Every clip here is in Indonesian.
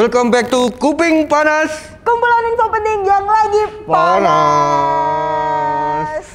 Welcome back to Kuping Panas. Kumpulan info penting yang lagi panas.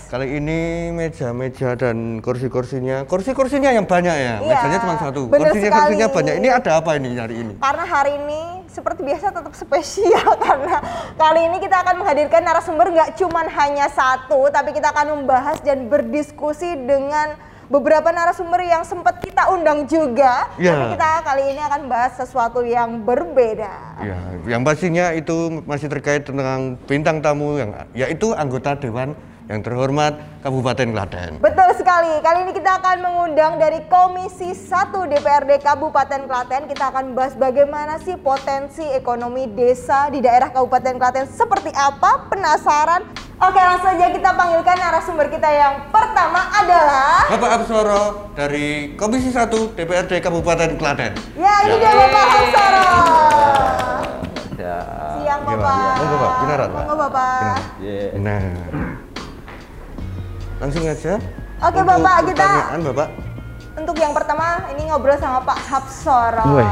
Kali ini meja-meja dan kursi-kursinya, kursi-kursinya yang banyak ya. Iya, Mejanya cuma satu. Kursinya-kursinya banyak. Ini ada apa ini hari ini? Karena hari ini seperti biasa tetap spesial karena kali ini kita akan menghadirkan narasumber nggak cuman hanya satu, tapi kita akan membahas dan berdiskusi dengan beberapa narasumber yang sempat kita undang juga. Iya. Tapi kita kali ini akan bahas sesuatu yang berbeda. Ya, yang pastinya itu masih terkait tentang bintang tamu yang yaitu anggota dewan yang terhormat Kabupaten Klaten. Betul sekali. Kali ini kita akan mengundang dari Komisi 1 DPRD Kabupaten Klaten. Kita akan bahas bagaimana sih potensi ekonomi desa di daerah Kabupaten Klaten seperti apa? Penasaran? Oke, langsung aja kita panggilkan narasumber kita yang pertama adalah Bapak Absoro dari Komisi 1 DPRD Kabupaten Klaten. ya ini dia Bapak Hamsara. Ya. Siang? Bapak. Monggo, Pak. Ginaran, Pak. Monggo Bapak. Ya. Nah, langsung aja. Oke, Untuk Bapak, kita- Bapak. Untuk yang pertama ini ngobrol sama Pak Hapsoro. Woi.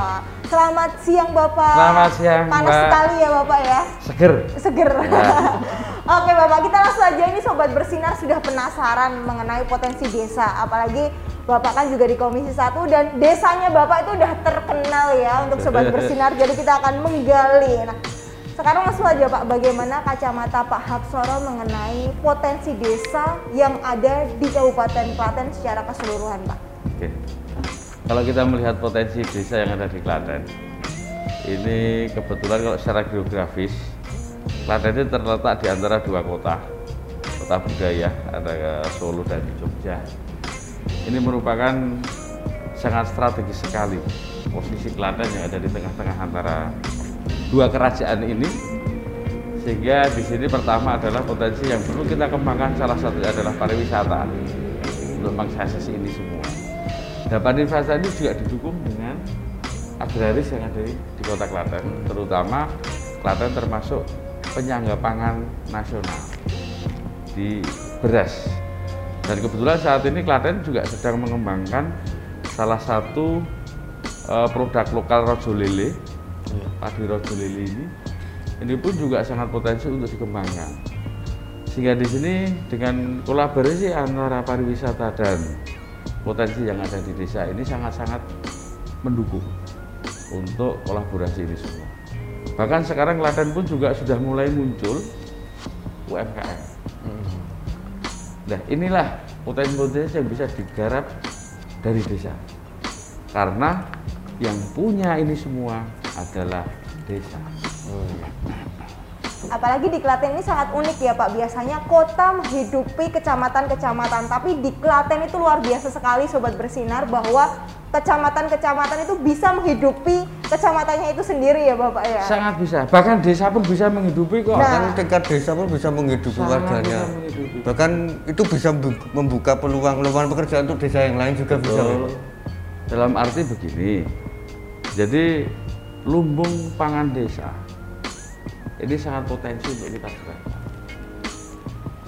Selamat siang Bapak. Selamat siang, Panas Mbak. sekali ya Bapak ya. Seger. seger. Ya. Oke Bapak, kita langsung aja ini Sobat Bersinar sudah penasaran mengenai potensi desa. Apalagi Bapak kan juga di Komisi 1 dan desanya Bapak itu udah terkenal ya untuk Sobat Bersinar. Jadi kita akan menggali. Nah, sekarang langsung aja Pak, bagaimana kacamata Pak Hapsoro mengenai potensi desa yang ada di Kabupaten Klaten secara keseluruhan Pak? Oke. Kalau kita melihat potensi desa yang ada di Klaten, ini kebetulan kalau secara geografis, Klaten itu terletak di antara dua kota, kota budaya, ada Solo dan Jogja. Ini merupakan sangat strategis sekali posisi Klaten yang ada di tengah-tengah antara dua kerajaan ini sehingga di sini pertama adalah potensi yang perlu kita kembangkan salah satunya adalah pariwisata untuk mengakses ini semua. Dan pariwisata ini juga didukung dengan agraris yang ada di kota Klaten, terutama Klaten termasuk penyangga pangan nasional di beras. Dan kebetulan saat ini Klaten juga sedang mengembangkan salah satu eh, produk lokal rojo lele, padi rojo lele ini. Ini pun juga sangat potensi untuk dikembangkan. Sehingga di sini dengan kolaborasi antara pariwisata dan potensi yang ada di desa ini sangat-sangat mendukung untuk kolaborasi ini semua. Bahkan sekarang Klaten pun juga sudah mulai muncul UMKM. Nah inilah potensi-potensi yang bisa digarap dari desa. Karena yang punya ini semua adalah desa. Apalagi di Klaten ini sangat unik ya Pak. Biasanya kota menghidupi kecamatan-kecamatan, tapi di Klaten itu luar biasa sekali Sobat Bersinar bahwa kecamatan-kecamatan itu bisa menghidupi kecamatannya itu sendiri ya Bapak ya. Sangat bisa. Bahkan desa pun bisa menghidupi kok. Nah. Kan tingkat desa pun bisa menghidupi Sangat warganya. bisa menghidupi. Bahkan itu bisa bu- membuka peluang-peluang pekerjaan untuk desa yang lain juga bisa. Betul. Dalam arti begini, jadi lumbung pangan desa ini sangat potensi untuk kita.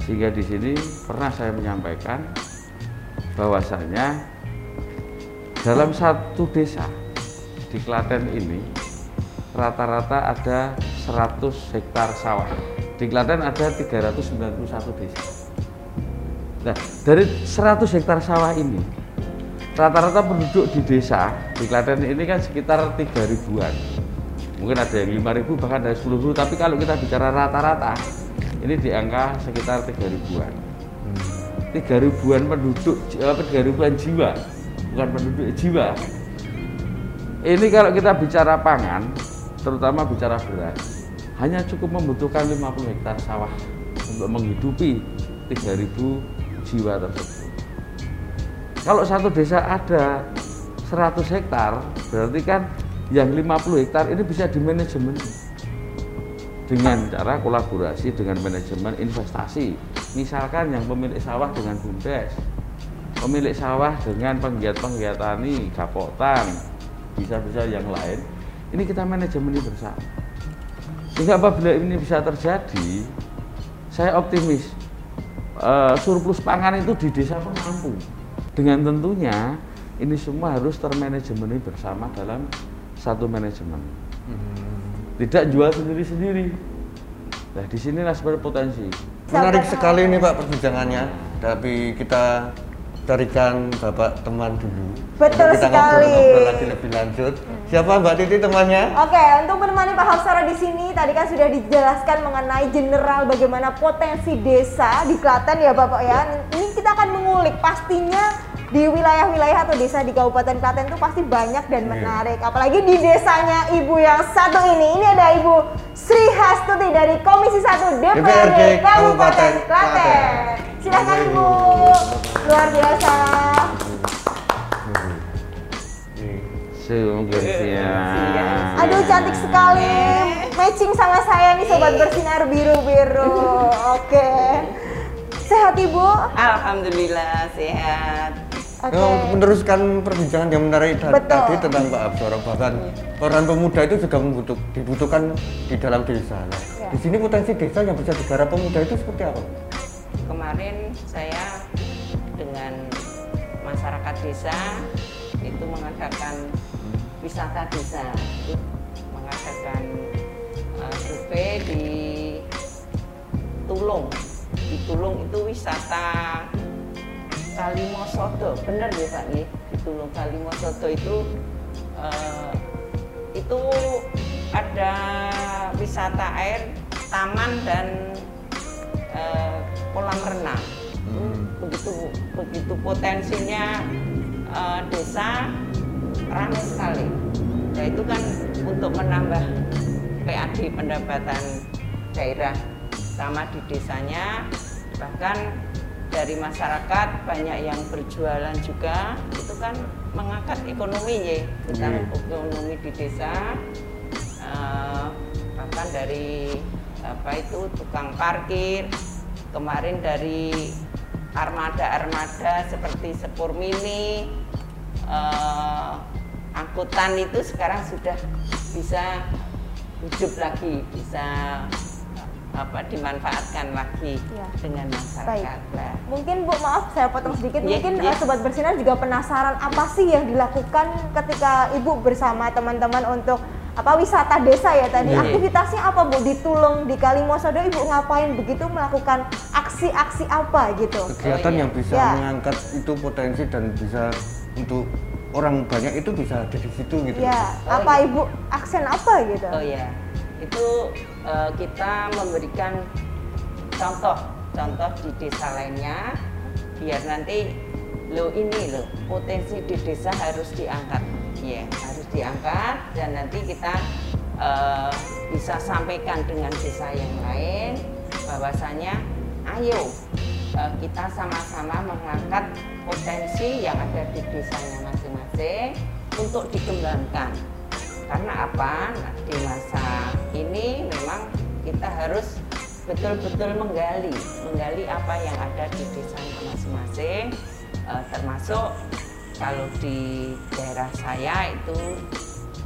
Sehingga di sini pernah saya menyampaikan bahwasanya dalam satu desa di Klaten ini rata-rata ada 100 hektar sawah. Di Klaten ada 391 desa. Nah, dari 100 hektar sawah ini, rata-rata penduduk di desa di Klaten ini kan sekitar 3 ribuan. Mungkin ada yang 5 ribu, bahkan ada 10 ribu, tapi kalau kita bicara rata-rata, ini di angka sekitar 3 ribuan. 3 ribuan penduduk, apa 3 ribuan jiwa, bukan penduduk jiwa. Ini kalau kita bicara pangan, terutama bicara beras, hanya cukup membutuhkan 50 hektar sawah untuk menghidupi 3000 jiwa tersebut. Kalau satu desa ada 100 hektar, berarti kan yang 50 hektar ini bisa dimanajemen dengan cara kolaborasi dengan manajemen investasi. Misalkan yang pemilik sawah dengan BUMDes, pemilik sawah dengan penggiat-penggiat tani, gapotan, bisa-bisa yang lain. Ini kita manajemen bersama. Sehingga apabila ini bisa terjadi, saya optimis eh, surplus pangan itu di desa pun mampu. Dengan tentunya ini semua harus termanajemen bersama dalam satu manajemen. tidak jual sendiri-sendiri. Nah, di sinilah sebenarnya potensi. Menarik sekali ini Pak perbincangannya. Tapi kita carikan Bapak teman dulu. Betul kita sekali. ngobrol-ngobrol lagi lebih lanjut. Siapa Mbak Titi temannya? Oke, untuk menemani Pak Hapsara di sini, tadi kan sudah dijelaskan mengenai general bagaimana potensi desa di Klaten ya Bapak ya. Ini kita akan mengulik pastinya di wilayah-wilayah atau desa di Kabupaten Klaten itu pasti banyak dan Iya. menarik. Apalagi di desanya Ibu yang satu ini. Ini ada Ibu Sri Hastuti dari Komisi 1 DPRD DPRD Kabupaten Kabupaten Klaten. Klaten. Silakan Ibu. Luar biasa. Sungguh siap. Aduh cantik sekali, matching sama saya nih sobat bersinar biru-biru. Oke, sehat ibu? Alhamdulillah sehat. Oke. Nah, meneruskan perbincangan yang menarik Betul. tadi tentang Pak Absoro bahkan peran pemuda itu juga membutuh, dibutuhkan di dalam desa. Nah, Ya. Di sini potensi desa yang bisa digarap pemuda itu seperti apa? Kemarin saya dengan masyarakat desa itu mengadakan wisata desa, itu mengadakan uh, survei di Tulung. Di Tulung itu wisata Kalimosodo, bener ya Pak Nggih? Di Tulung Kalimosodo itu eh, itu ada wisata air, taman dan eh, kolam renang. Begitu begitu potensinya eh, desa ramai sekali. Ya itu kan untuk menambah PAD pendapatan daerah sama di desanya bahkan dari masyarakat banyak yang berjualan juga itu kan mengangkat ekonomi ya kita Iya. ekonomi di desa Eh, bahkan dari apa itu tukang parkir kemarin dari armada-armada seperti Sepur Mini eh, angkutan itu sekarang sudah bisa hidup lagi bisa apa dimanfaatkan lagi Ya. dengan masyarakat Nah, Mungkin Bu maaf saya potong sedikit. Iya, Mungkin eh, sobat bersinar juga penasaran apa sih yang dilakukan ketika Ibu bersama teman-teman untuk apa wisata desa ya tadi. Iya. Aktivitasnya apa Bu? Di Tulung, di Kalimosodo Ibu ngapain begitu melakukan aksi-aksi apa gitu? Kegiatan iya. yang bisa Ya. mengangkat itu potensi dan bisa untuk orang banyak itu bisa ada di situ gitu. Ya, Oh, apa iya. Ibu aksen apa gitu? Oh ya, itu eh, kita memberikan contoh, contoh di desa lainnya, biar nanti lo ini lo potensi di desa harus diangkat, ya harus diangkat dan nanti kita eh, bisa sampaikan dengan desa yang lain. Bahwasanya, ayo eh, kita sama-sama mengangkat potensi yang ada di desanya masing-masing untuk dikembangkan. Karena apa? Nah, di masa ini memang kita harus betul-betul menggali menggali apa yang ada di desanya masing-masing Eh, termasuk kalau di daerah saya itu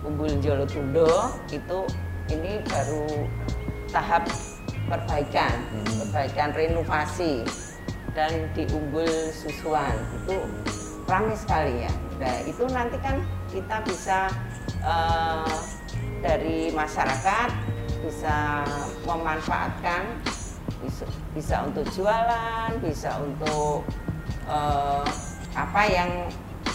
Umbul Jolotundo itu ini baru tahap perbaikan perbaikan renovasi dan di Umbul Susuan itu ramai sekali ya. Nah itu nanti kan kita bisa eh, dari masyarakat bisa memanfaatkan bisa, bisa untuk jualan, bisa untuk eh, apa yang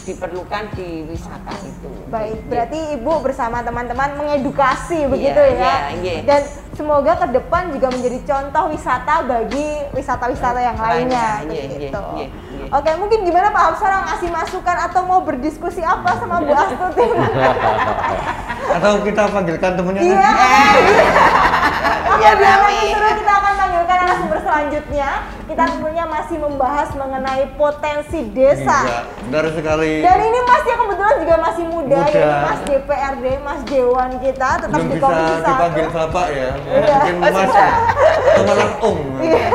diperlukan di wisata itu. Baik, Gitu. berarti Ibu bersama teman-teman mengedukasi begitu Iya, ya. iya, iya. Dan semoga ke depan juga menjadi contoh wisata bagi wisata-wisata yang lainnya. Lainnya, iya, begitu. iya, iya. Oke, mungkin gimana Pak Hapsara ngasih masukan atau mau berdiskusi apa sama Bu Astuti? Atau kita panggilkan temennya Iya. lagi. Nanti seru kita akan panggilkan narasumber selanjutnya. Kita tentunya masih membahas mengenai potensi desa. Iya, benar sekali. Dan ini Mas yang kebetulan juga masih muda, Muda. ya Mas DPRD, Mas Dewan kita tetap Belum di bisa Komisi Satu. dipanggil bapak ya. Iya. Mungkin mas ya. Malah om. Iya.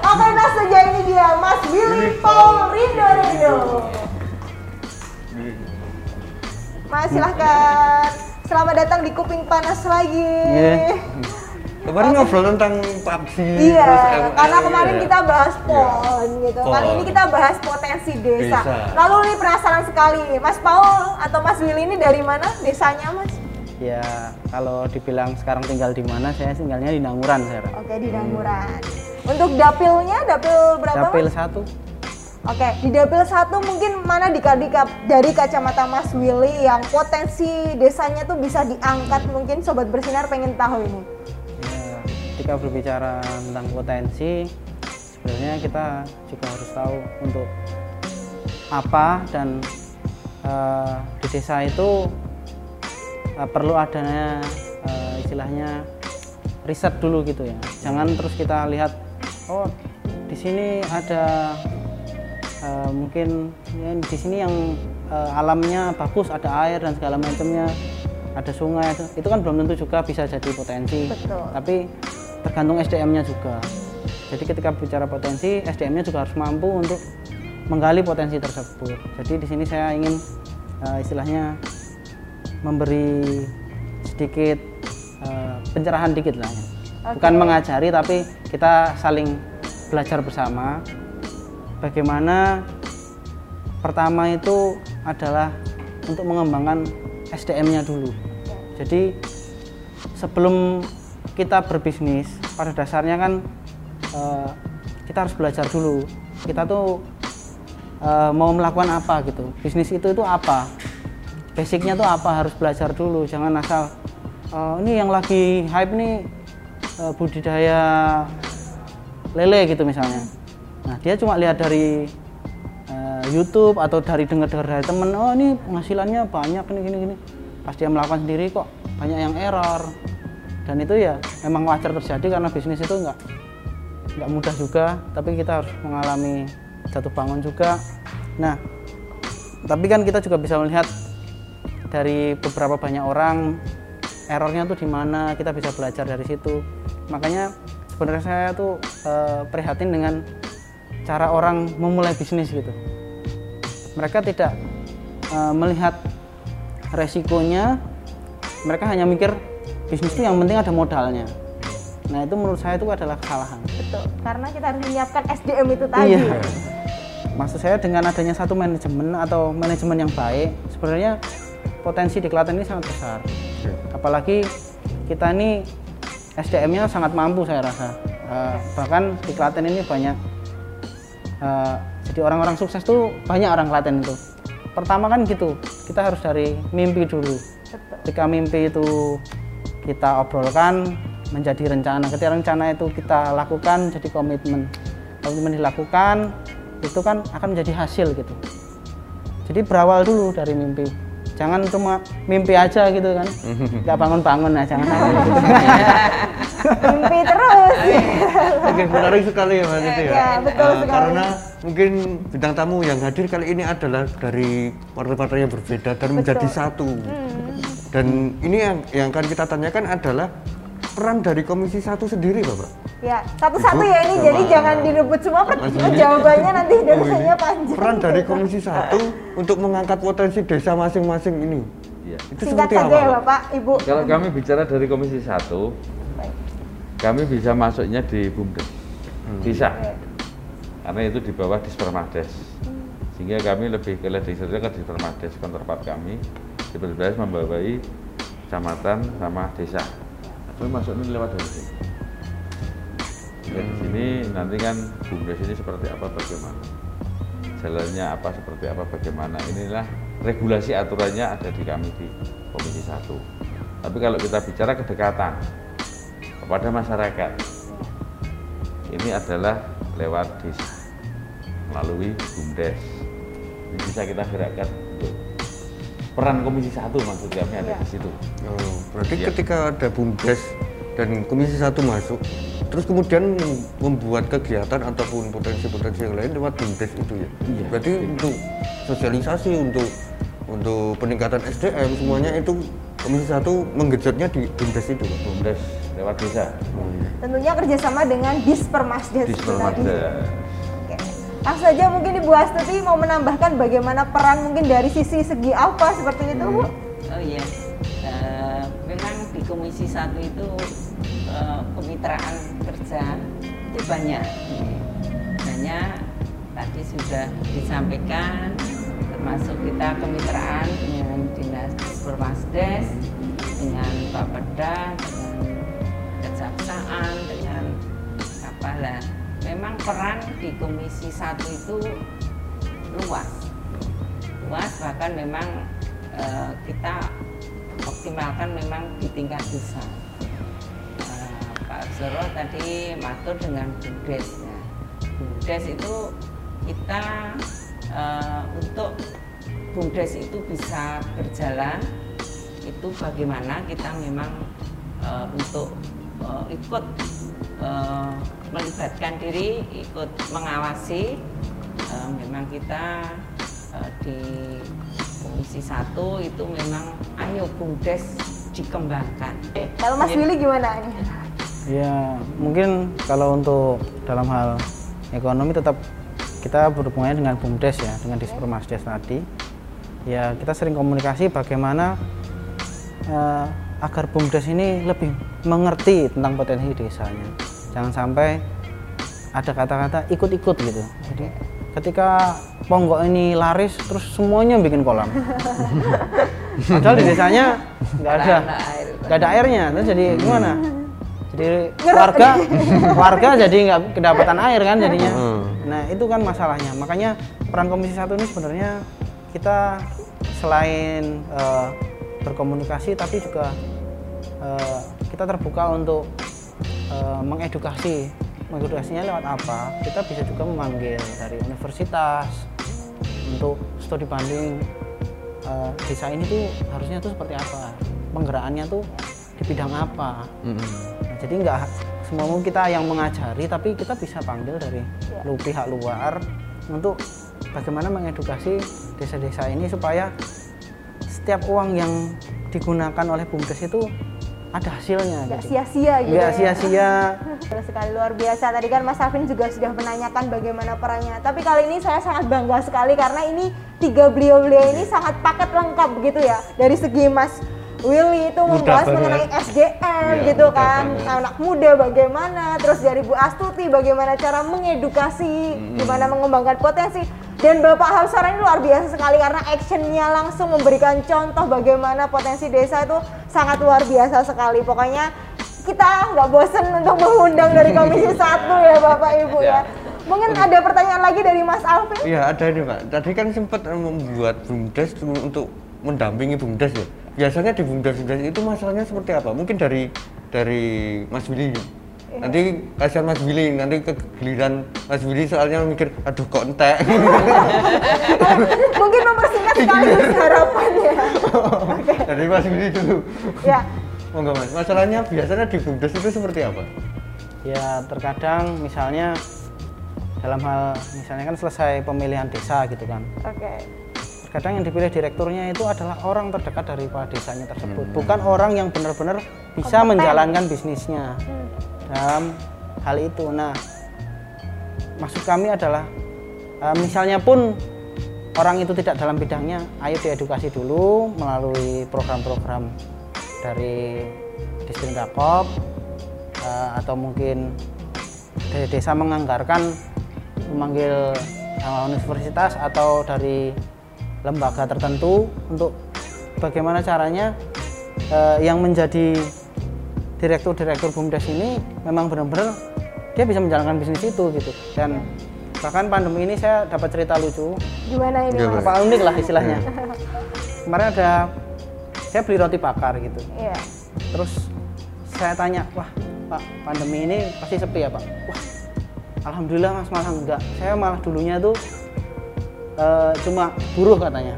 Oke, nah sejauh ini dia Mas Billy Paul Rindo Rindo. Mas silahkan. Selamat datang di Kuping Panas lagi. Iya. Kemarin ngobrol tentang PUBG. Iya, terus karena kemarin ya. kita bahas Iya. PON gitu. Kali ini kita bahas potensi desa. Desa. Lalu nih penasaran sekali, Mas Paul atau Mas Willy ini dari mana desanya, Mas? Ya kalau dibilang sekarang tinggal di mana, saya tinggalnya di Nanguran sekarang. Oke, di Danguran. Untuk dapilnya, dapil berapa? Dapil Mas? satu. Oke, di dapil satu mungkin mana di, di dari kacamata Mas Willy yang potensi desanya tuh bisa diangkat mungkin sobat bersinar pengen tahu ini. Ketika berbicara tentang potensi, sebenarnya kita juga harus tahu untuk apa dan eh, di desa itu eh, perlu adanya eh, istilahnya riset dulu gitu ya. Jangan terus kita lihat oh di sini ada eh, mungkin ya, di sini yang eh, alamnya bagus, ada air dan segala macamnya, ada sungai, itu, itu kan belum tentu juga bisa jadi potensi. Betul. Tapi tergantung SDM-nya juga. Jadi ketika bicara potensi, SDM-nya juga harus mampu untuk menggali potensi tersebut. Jadi di sini saya ingin eh, istilahnya memberi sedikit eh, pencerahan dikit lah ya. Bukan mengajari tapi kita saling belajar bersama bagaimana pertama itu adalah untuk mengembangkan SDM-nya dulu. Jadi sebelum kita berbisnis pada dasarnya kan eh, kita harus belajar dulu. Kita tuh eh, mau melakukan apa gitu. Bisnis itu itu apa? Basicnya tuh apa? Harus belajar dulu. Jangan asal "Oh, ini yang lagi hype nih eh, budidaya lele gitu misalnya. Nah dia cuma lihat dari eh, YouTube atau dari dengar-dengar dari temen, oh ini penghasilannya banyak ini gini gini. Pas dia melakukan sendiri kok banyak yang error. Dan itu ya memang wajar terjadi karena bisnis itu nggak nggak mudah juga, tapi kita harus mengalami jatuh bangun juga. Nah, tapi kan kita juga bisa melihat dari beberapa banyak orang errornya tuh di mana kita bisa belajar dari situ makanya sebenarnya saya tuh eh, prihatin dengan cara orang memulai bisnis gitu mereka tidak eh, melihat resikonya mereka hanya mikir bisnis itu yang penting ada modalnya nah itu menurut saya itu adalah kesalahan Betul. Karena kita harus menyiapkan SDM itu tadi. Iya. Maksud saya dengan adanya satu manajemen atau manajemen yang baik, sebenarnya potensi di Klaten ini sangat besar. Apalagi kita ini SDM-nya sangat mampu saya rasa. Eh, bahkan di Klaten ini banyak eh, jadi orang-orang sukses tuh banyak orang Klaten itu. Pertama kan gitu, kita harus dari mimpi dulu. Ketika mimpi itu kita obrolkan menjadi rencana. Ketika rencana itu kita lakukan jadi komitmen. Komitmen dilakukan itu kan akan menjadi hasil gitu. Jadi berawal dulu dari mimpi. Jangan cuma mimpi aja gitu kan. Nggak bangun-bangun nah jangan sampai gitu. Mimpi terus. Oke, menarik sekali ya Mas itu ya. Ya, betul Eh, sekali. karena mungkin bintang tamu yang hadir kali ini adalah dari partai-partai yang berbeda dan menjadi satu. Hmm. Dan ini yang yang akan kita tanyakan adalah peran dari Komisi Satu sendiri, Bapak. Ya, satu-satu ya ini. Jadi jangan direbut semua pertanyaan jawabannya nanti Oh, dosanya panjang. Peran dari Komisi Satu untuk mengangkat potensi desa masing-masing ini. Iya. Itu Singkat seperti saja apa? ya Pak? Bapak, Ibu. Kalau kami bicara dari Komisi 1, Baik. kami bisa masuknya di BUMDes. Hmm. Bisa. Karena itu di bawah Dispermades. Sehingga kami lebih ke legislatif ke Dispermades. Counterpart kami Dispermades membawai kecamatan sama desa. Kami masuknya lewat dari sini. Ya, di sini nanti kan BUMDes ini seperti apa bagaimana. Jalannya apa seperti apa bagaimana. Inilah regulasi aturannya ada di kami di Komisi 1. Tapi kalau kita bicara kedekatan kepada masyarakat, ini adalah lewat desa melalui BUMDes. Ini bisa kita gerakkan peran Komisi 1 maksud kami ada di situ. Oh, berarti Iya. ketika ada BUMDes dan Komisi Satu masuk, terus kemudian membuat kegiatan ataupun potensi-potensi yang lain lewat BUMDes itu ya. Iya. Berarti untuk sosialisasi untuk untuk peningkatan SDM semuanya itu Komisi Satu menggenjotnya di BUMDes itu. BUMDes lewat desa. Tentunya kerjasama dengan Dispermasdes Di Langsung saja mungkin Ibu Astuti mau menambahkan bagaimana peran mungkin dari sisi segi apa seperti itu Bu? Oh iya, Eh, memang di Komisi Satu itu eh, kemitraan kerja itu banyak, banyak. Tadi sudah disampaikan, termasuk kita kemitraan dengan dinas Permasdes, dengan Bapeda, dengan kejaksaan, dengan apa lah. Memang peran di Komisi Satu itu luas, luas bahkan memang eh, kita optimalkan memang di tingkat desa. Eh, Pak Zoro tadi matur dengan BUMDes. ya. BUMDes itu kita eh, untuk BUMDes itu bisa berjalan itu bagaimana kita memang eh, untuk eh, ikut eh, melibatkan diri, ikut mengawasi. Eh, memang kita eh, di Komisi Satu itu memang ayo BUMDes dikembangkan. Kalau Mas Willy gimana? Ya, mungkin kalau untuk dalam hal ekonomi tetap kita berhubungannya dengan BUMDes ya, dengan Dispermasdes tadi. Ya, kita sering komunikasi bagaimana eh, agar BUMDes ini lebih mengerti tentang potensi desanya. Jangan sampai ada kata-kata ikut-ikut gitu. Jadi ketika ponggok ini laris terus semuanya bikin kolam. Padahal di desanya nggak ada Nggak ada air. nggak ada airnya terus jadi gimana jadi warga warga jadi nggak kedapatan air kan jadinya Hmm. nah itu kan masalahnya makanya peran komisi satu ini sebenarnya kita selain eh, berkomunikasi tapi juga eh, kita terbuka untuk eh, mengedukasi. Mengedukasinya lewat apa? Kita bisa juga memanggil dari universitas untuk studi banding. Eh, desa ini tuh harusnya tuh seperti apa? Penggerakannya tuh di bidang apa? Nah, jadi nggak semua kita yang mengajari tapi kita bisa panggil dari lu pihak luar untuk bagaimana mengedukasi desa-desa ini supaya setiap uang yang digunakan oleh bumdes itu ada hasilnya Nggak gitu. sia-sia gitu nggak ya. sia-sia sekali luar biasa. Tadi kan Mas Alvin juga sudah menanyakan bagaimana perannya. Tapi kali ini saya sangat bangga sekali karena ini tiga beliau-beliau ini sangat paket lengkap begitu ya. Dari segi Mas Willy itu membahas banget. mengenai SDM Iya, gitu kan, banget. anak muda bagaimana, terus dari Bu Astuti bagaimana cara mengedukasi, gimana mengembangkan potensi. Dan Bapak Hamsara ini luar biasa sekali karena actionnya langsung memberikan contoh bagaimana potensi desa itu sangat luar biasa sekali. Pokoknya kita nggak bosen untuk mengundang dari Komisi Satu ya Bapak Ibu ya. Mungkin ada pertanyaan lagi dari Mas Alvin? Iya ada ini pak. Tadi kan sempat eh, membuat bumdes untuk mendampingi bumdes ya. Biasanya di bumdes bumdes itu masalahnya seperti apa? Mungkin dari dari Mas Willy. Nanti kasihan Mas Willy, nanti kegiliran Mas Willy soalnya mikir, aduh kok entek. Mungkin mempersingkat sekaligus harapan ya. Oke. dari Mas Willy dulu. Ya. Monggo Mas. Masalahnya biasanya di bumdes itu seperti apa? ya terkadang misalnya dalam hal misalnya kan selesai pemilihan desa gitu kan Oke. Kadang yang dipilih direkturnya itu adalah orang terdekat daripada desanya tersebut, bukan orang yang benar-benar bisa Kompeten. menjalankan bisnisnya Hmm. Dalam hal itu. Nah, maksud kami adalah eh, misalnya pun orang itu tidak dalam bidangnya, ayo diedukasi dulu melalui program-program dari Dispendakop eh, atau mungkin dari desa menganggarkan memanggil eh, universitas atau dari lembaga tertentu untuk bagaimana caranya yang menjadi direktur-direktur bumdes ini memang benar-benar dia bisa menjalankan bisnis itu gitu. Dan bahkan pandemi ini saya dapat cerita lucu. Gimana ini? Mas? apa unik lah istilahnya. Kemarin ada saya beli roti bakar gitu. Iya. terus saya tanya wah pak pandemi ini pasti sepi ya pak? Wah alhamdulillah mas malah enggak. Saya malah dulunya tuh eh, cuma buruh katanya.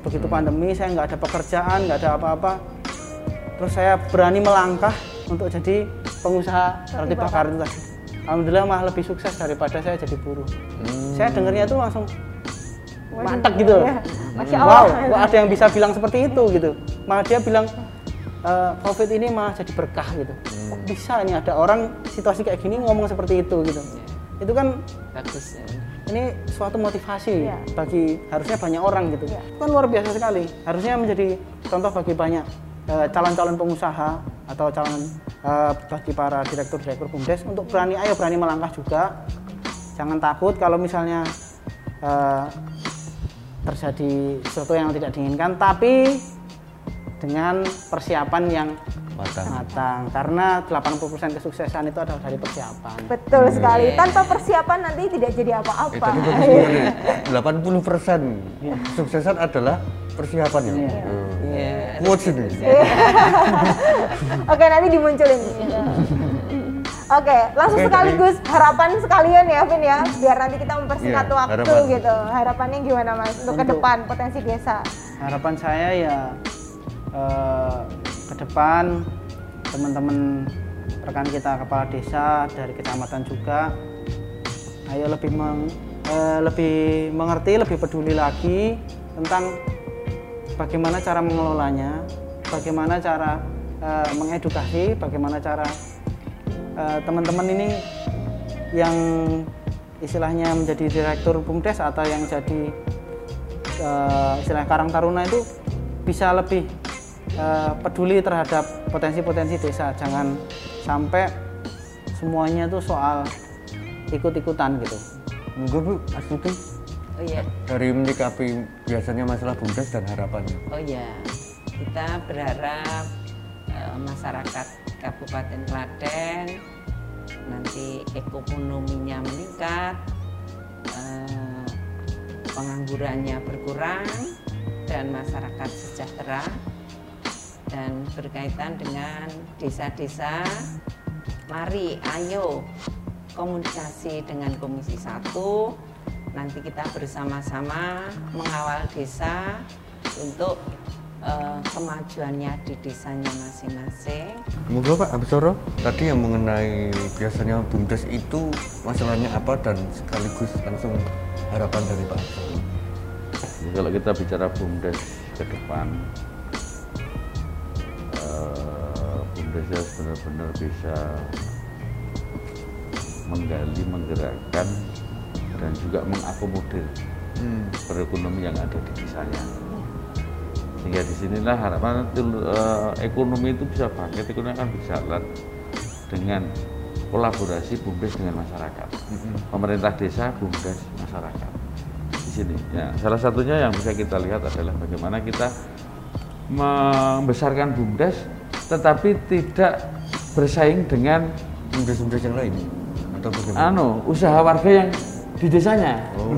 Begitu pandemi saya nggak ada pekerjaan nggak ada apa-apa terus saya berani melangkah untuk jadi pengusaha roti bakar itu tadi alhamdulillah malah lebih sukses daripada saya jadi buruh saya dengarnya itu langsung mantap gitu loh. iya. Masya Allah. Wow, kok ada yang bisa bilang seperti itu gitu. Malah dia bilang "Eh, COVID ini malah jadi berkah gitu. Kok bisa nih ada orang situasi kayak gini ngomong seperti itu gitu. Itu kan bagus ya. ini suatu motivasi Iya. bagi harusnya banyak orang gitu. Itu kan luar biasa sekali. Harusnya menjadi contoh bagi banyak calon-calon pengusaha atau calon eh, bagi para direktur-direktur bumdes untuk berani ayo berani melangkah juga. Jangan takut kalau misalnya eh, terjadi sesuatu yang tidak diinginkan, tapi dengan persiapan yang Matang. matang karena 80% kesuksesan itu adalah dari persiapan. Betul Hmm. sekali. Iya. Tanpa persiapan nanti tidak jadi Eh, apa-apa. tadi bagus sekali. 80 persen kesuksesan adalah persiapan ya. Iya. Quotes ini. Oke, nanti dimunculin. Oke, langsung sekaligus harapan sekalian ya, Vin ya, biar nanti kita mempersingkat Iya, waktu harapan. gitu. Harapannya gimana Mas untuk, ke depan potensi desa? Harapan saya ya eh, ke depan teman-teman rekan kita kepala desa dari kecamatan juga ayo lebih meng- eh, lebih mengerti, lebih peduli lagi tentang bagaimana cara mengelolanya, bagaimana cara eh, mengedukasi, bagaimana cara eh, teman-teman ini yang istilahnya menjadi direktur bumdes atau yang jadi eh, istilah Karang Taruna itu bisa lebih eh, peduli terhadap potensi-potensi desa. Jangan sampai semuanya itu soal ikut-ikutan gitu. Monggo Bu, Astuti Oh iya. dari menyikapi biasanya masalah bumdes dan harapannya. Oh ya, kita berharap eh, masyarakat Kabupaten Klaten nanti ekonominya meningkat, eh, penganggurannya berkurang, dan masyarakat sejahtera. Dan berkaitan dengan desa-desa, mari ayo komunikasi dengan Komisi 1 nanti kita bersama-sama mengawal desa untuk eh, kemajuannya di desanya masing-masing. Monggo Pak Absoro, tadi yang mengenai biasanya bumdes itu masalahnya apa dan sekaligus langsung harapan dari Pak Absoro. Jadi kalau kita bicara bumdes ke depan, eh, bumdesnya benar-benar bisa menggali, menggerakkan, dan juga mengakomodir Hmm. perekonomian yang ada di desanya. Sehingga di sinilah harapan eh, ekonomi itu bisa bangkit, ekonomi akan berjalan dengan kolaborasi bumdes dengan masyarakat. Pemerintah desa, bumdes, masyarakat. Di sini, ya salah satunya yang bisa kita lihat adalah bagaimana kita membesarkan bumdes, tetapi tidak bersaing dengan Bumdes-bumdes yang lain atau bagaimana? anu usaha warga yang di desanya. Oh.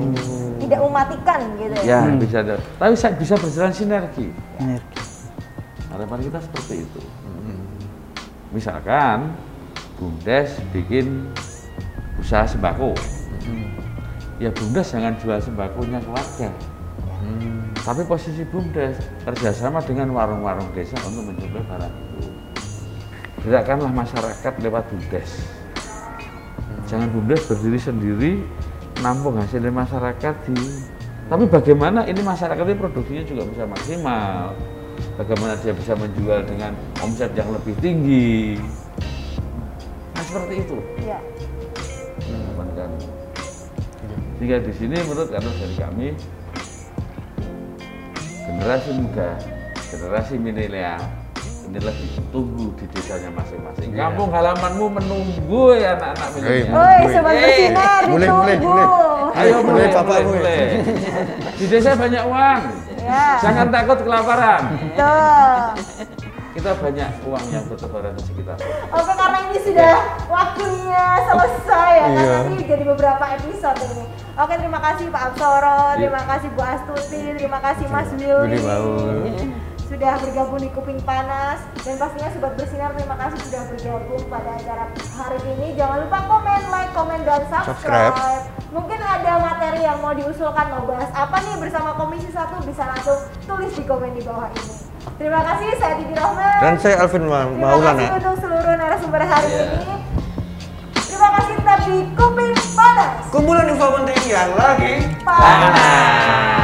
Tidak mematikan gitu ya. Ya bisa, ada. tapi saya bisa berjalan sinergi. Energi. Harapan kita seperti itu. Misalkan Bumdes bikin usaha sembako. Ya Bumdes jangan jual sembakonya ke warga. Hmm. Tapi posisi Bumdes kerjasama dengan warung-warung desa untuk menjual barang itu. Gerakkanlah masyarakat lewat Bumdes. Jangan Bumdes berdiri sendiri, nampung hasilnya masyarakat di. Tapi bagaimana ini masyarakat ini produksinya juga bisa maksimal. Bagaimana dia bisa menjual dengan omset yang lebih tinggi. Nah seperti itu harapan kami. Sehingga di sini menurut kami dari kami generasi muda, generasi milenial ini lagi tunggu di desanya masing-masing. Iya. Kampung halamanmu menunggu ya anak-anak milenial. Woi, Boleh. sobat bersinar boleh, ditunggu. boleh, boleh. Ayo Boleh, mulai, Bapak, mulai, boleh. mulai. Di desa banyak uang. Ya. Jangan takut kelaparan. Betul. Kita banyak uang yang bertebaran di sekitar. Oke, karena ini sudah waktunya selesai ya. kan? Iya. Nanti jadi beberapa episode ini. Oke, terima kasih Pak Absoro, Iya. terima kasih Bu Astuti, terima kasih Mas Willy. Sudah bergabung di Kuping Panas dan pastinya Sobat Bersinar terima kasih sudah bergabung pada acara hari ini. Jangan lupa komen, like, komen dan subscribe. Subscribe. Mungkin ada materi yang mau diusulkan mau bahas apa nih bersama Komisi 1 bisa langsung tulis di komen di bawah ini. Terima kasih, saya Didi Rohman. Dan saya Alvin Ma- Terima Maulana. kasih untuk seluruh narasumber hari ini. Terima kasih tetap di Kuping Panas. Kumpulan info penting yang lagi Panas.